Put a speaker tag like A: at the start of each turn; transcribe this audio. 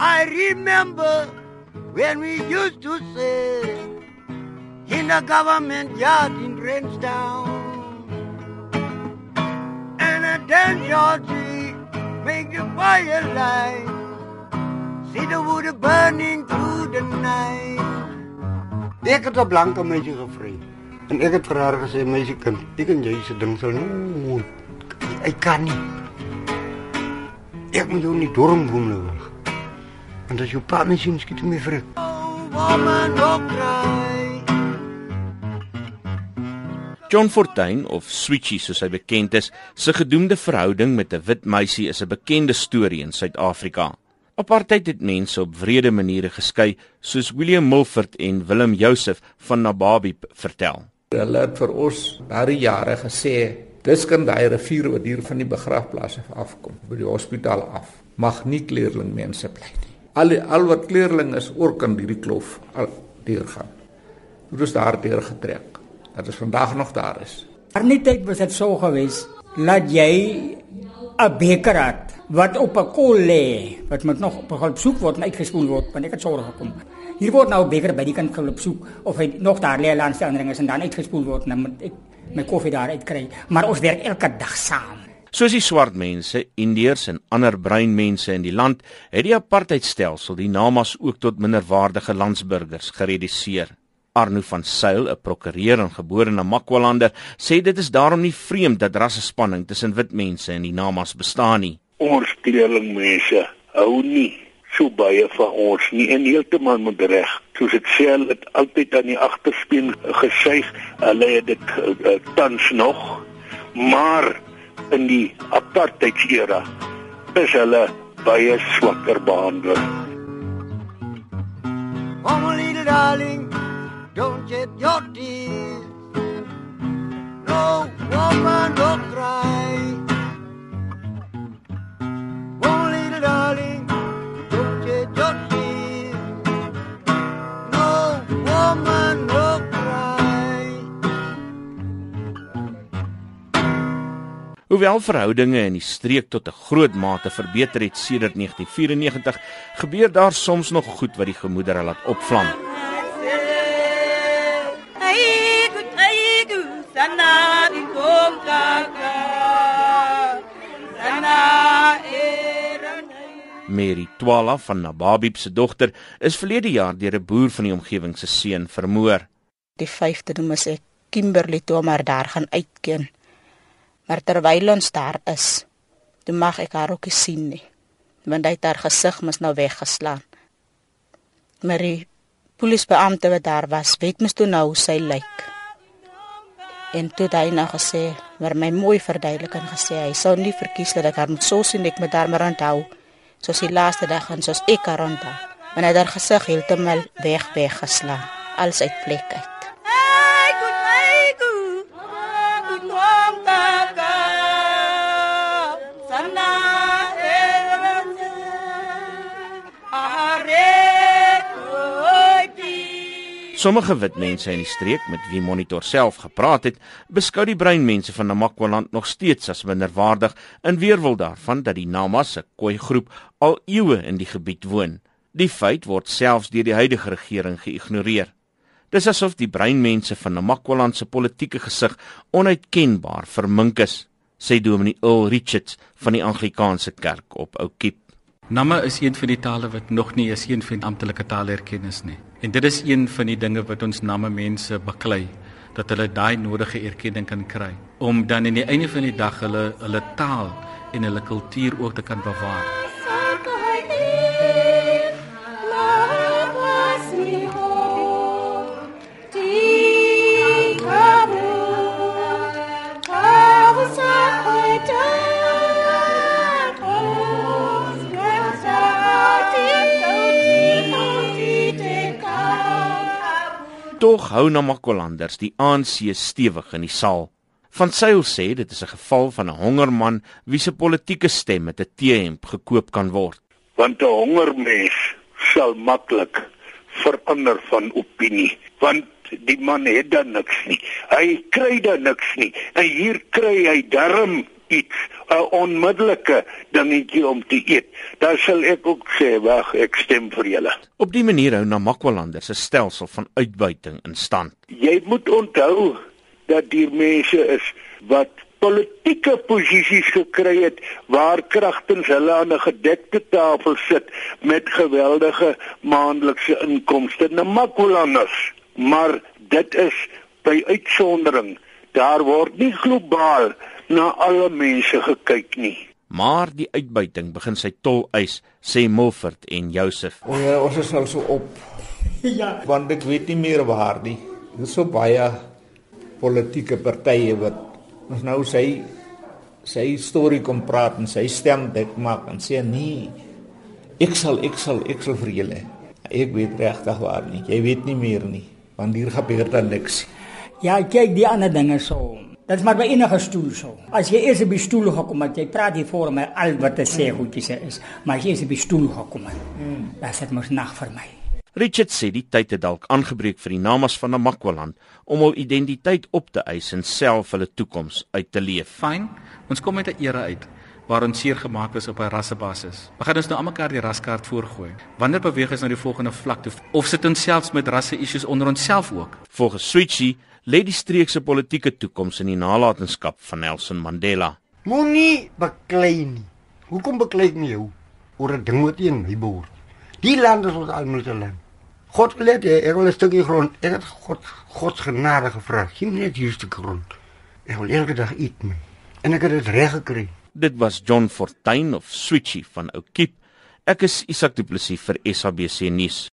A: I remember when we used to say in the government yard in Renstown. And a then Georgie make the fire light. See the wood burning through the night. Ek het 'n blanke meisie gevry. En ek het vir haar gesê, meisie kind, ek en jy se ding sal nie. Ek kan nie. Ek moet jou nie dormboom nou. Want as jou pa mens sien, skiet hom woman, don't cry.
B: John Fortuin of Switchy soos hy bekend is, se gedoemde verhouding met 'n wit meisie is 'n bekende storie in Suid-Afrika. Apartheid het mense op wrede maniere geskei, soos William Mulford en Willem Joseph van Nababi vertel.
C: Hulle het vir ons baie jare gesê, dis kan daai rivier wat hier van die begrafplaas af afkom, by die hospitaal af, mag nie kleerling mense bly nie. Al al wat kleerling is, oor kan hierdie kloof al deurgaan. Dit is daar deur getrek dat dit vandag nog daar is.
D: Tyd was dit so gewees dat jy 'n beker het wat op 'n kol lê wat moet nog op 'n besoek word en uitgespoel word want ek het sorg gekom. Hier word nou 'n beker by die kant geloop soek of hy nog daar lê langs die ander dinge en dan uitgespoel word en dan moet ek my koffie daar uitkry. Maar ons werk elke dag saam.
B: Soos die swart mense, Indiërs en ander bruin mense in die land, het die apartheidstelsel die namas ook tot minderwaardige landsburgers gereduseer. Arno van Sail, 'n prokureur en gebore in Makwaland, sê dit is daarom nie vreemd dat rassespanning tussen wit mense in die Namas bestaan nie.
E: Ons kleerlingmense hou nie so baie van ons nie en heeltemal moet reg. Soos dit sê, hulle het altyd aan die agterspieël gesuig. Hulle het dit uh, tans nog, maar in die apartheidsera is hulle baie swakker behandel.
A: Oh, little darling, don't shed your tears. No woman, don't cry. Oh, little darling, don't shed your tears. No woman,
B: Hoewel verhoudinge in die streek tot 'n groot mate verbeter het sedert 1994, gebeur daar soms nog goed wat die gemoedere laat opvlam. Mary Twala van Nababib se dogter is verlede jaar deur 'n boer van die omgewing se seun vermoor.
F: Die 5de noem is ek Kimberley toe maar daar gaan uitken. Maar terwyl ons daar is, toe mag ek haar ook sien nie. Want hy het haar gesig mos nou weggeslaan. Mary polisiebeampte wat daar was, weet mos toe nou hoe sy lyk. En toe het hy nou gesê, maar my mooi verduidelik en gesê hy sou nie verkies dat ek haar moet so sien ek met haar maar onthou soos die laaste dag en soos ek haar onthou. Want hy het haar gesig heeltemal weg weggeslaan, alles uit plek uit.
B: Sommige wit mense in die streek met wie Monitor self gepraat het, beskou die bruin mense van Namakwaland nog steeds as minderwaardig in weerwil daarvan dat die Namas se Khoi groep al eeue in die gebied woon. Die feit word selfs deur die huidige regering geïgnoreer. Dis asof die bruin mense van Namakwaland se politieke gesig onuitkenbaar vermink is, sê Dominee Earl Richards van die Anglikaanse Kerk op Ou Kiep.
G: Nama is een van die tale wat nog nie is een van amptelike taalerkennis nie. En dit is een van die dinge wat ons Nama mense baklei dat hulle daai nodige erkenning kan kry om dan in die einde van die dag hulle hulle taal en hulle kultuur ook te kan bewaar.
B: Tog hou Namakwalanders die ANC stewig in die saal. Van Sail sê dit is 'n geval van 'n hongerman wie se politieke stem met 'n T-hemp gekoop kan word.
E: Want 'n hongermens sal maklik verander van opinie, want die man het dan niks nie. Hy kry dan niks nie. En hier kry hy darm iets 'n onmiddellike dingetjie om te eet. Dan sal ek ook sê, wag, ek stem vir julle.
B: Op die manier hou Namakwalanders 'n stelsel van uitbuiting in stand.
E: Jy moet onthou dat die mense is wat politieke posisies gekry het waar kragtens hulle aan 'n gedekte tafel sit met geweldige maandelikse inkomste. Namakwalanders, maar dit is by uitsondering. Daar word nie globaal na alle mense gekyk nie.
B: Maar die uitbuiting begin sy tol eis, sê Milford en Joseph.
C: O ja, ons is nou so op.
D: Ja.
C: Want ek weet nie meer waar nie. Dit is so baie politieke partye wat ons nou sy sy storie kom praat en sy stem dik maak en sê nee. Ek sal ek sal ek sal vir julle. Ek weet regtig waar nie. Jy weet nie meer nie. Want hier gebeur dan niks.
D: Ja, kyk die ander dinge so. Dit is maar by enige stoel so. As jy eers op die stoel gekom het, jy praat hier voor my al wat te sê goedjies is, maar as jy eers op die stoel gekom het, mm. dan sit mos nag vir my.
B: Richard sê die tyd het dalk aangebreek vir die namas van Namakwaland om hul identiteit op te eis en self hulle toekoms uit te leef.
G: Fyn. Ons kom met 'n era uit waar ons seer gemaak is op 'n rassebasis. Begin ons nou almekaar die raskaart voorgooi. Wanneer beweeg ons na die volgende vlak toe? Of sit ons selfs met rasse issues onder onsself ook?
B: Volgens Switchy lê die streek se politieke toekoms in die nalatenskap van Nelson Mandela.
A: Moenie beklei nie. Hoekom beklei nie jou oor 'n ding wat een hy behoort? Die land is ons almal se land. God let jy, ek wil 'n stukkie grond. Ek het God God se genade gevra. Geen net hier 'n stukkie grond. Ek wil elke dag eet my. En ek het dit reg gekry.
B: Dit was John Fortuin of Switchy van Oukiep. Ek is Isak Du Plessis vir SABC nuus.